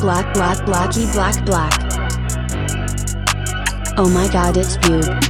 black black blacky black black. Oh my god it's Bube.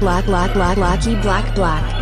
Black black black blacky black black.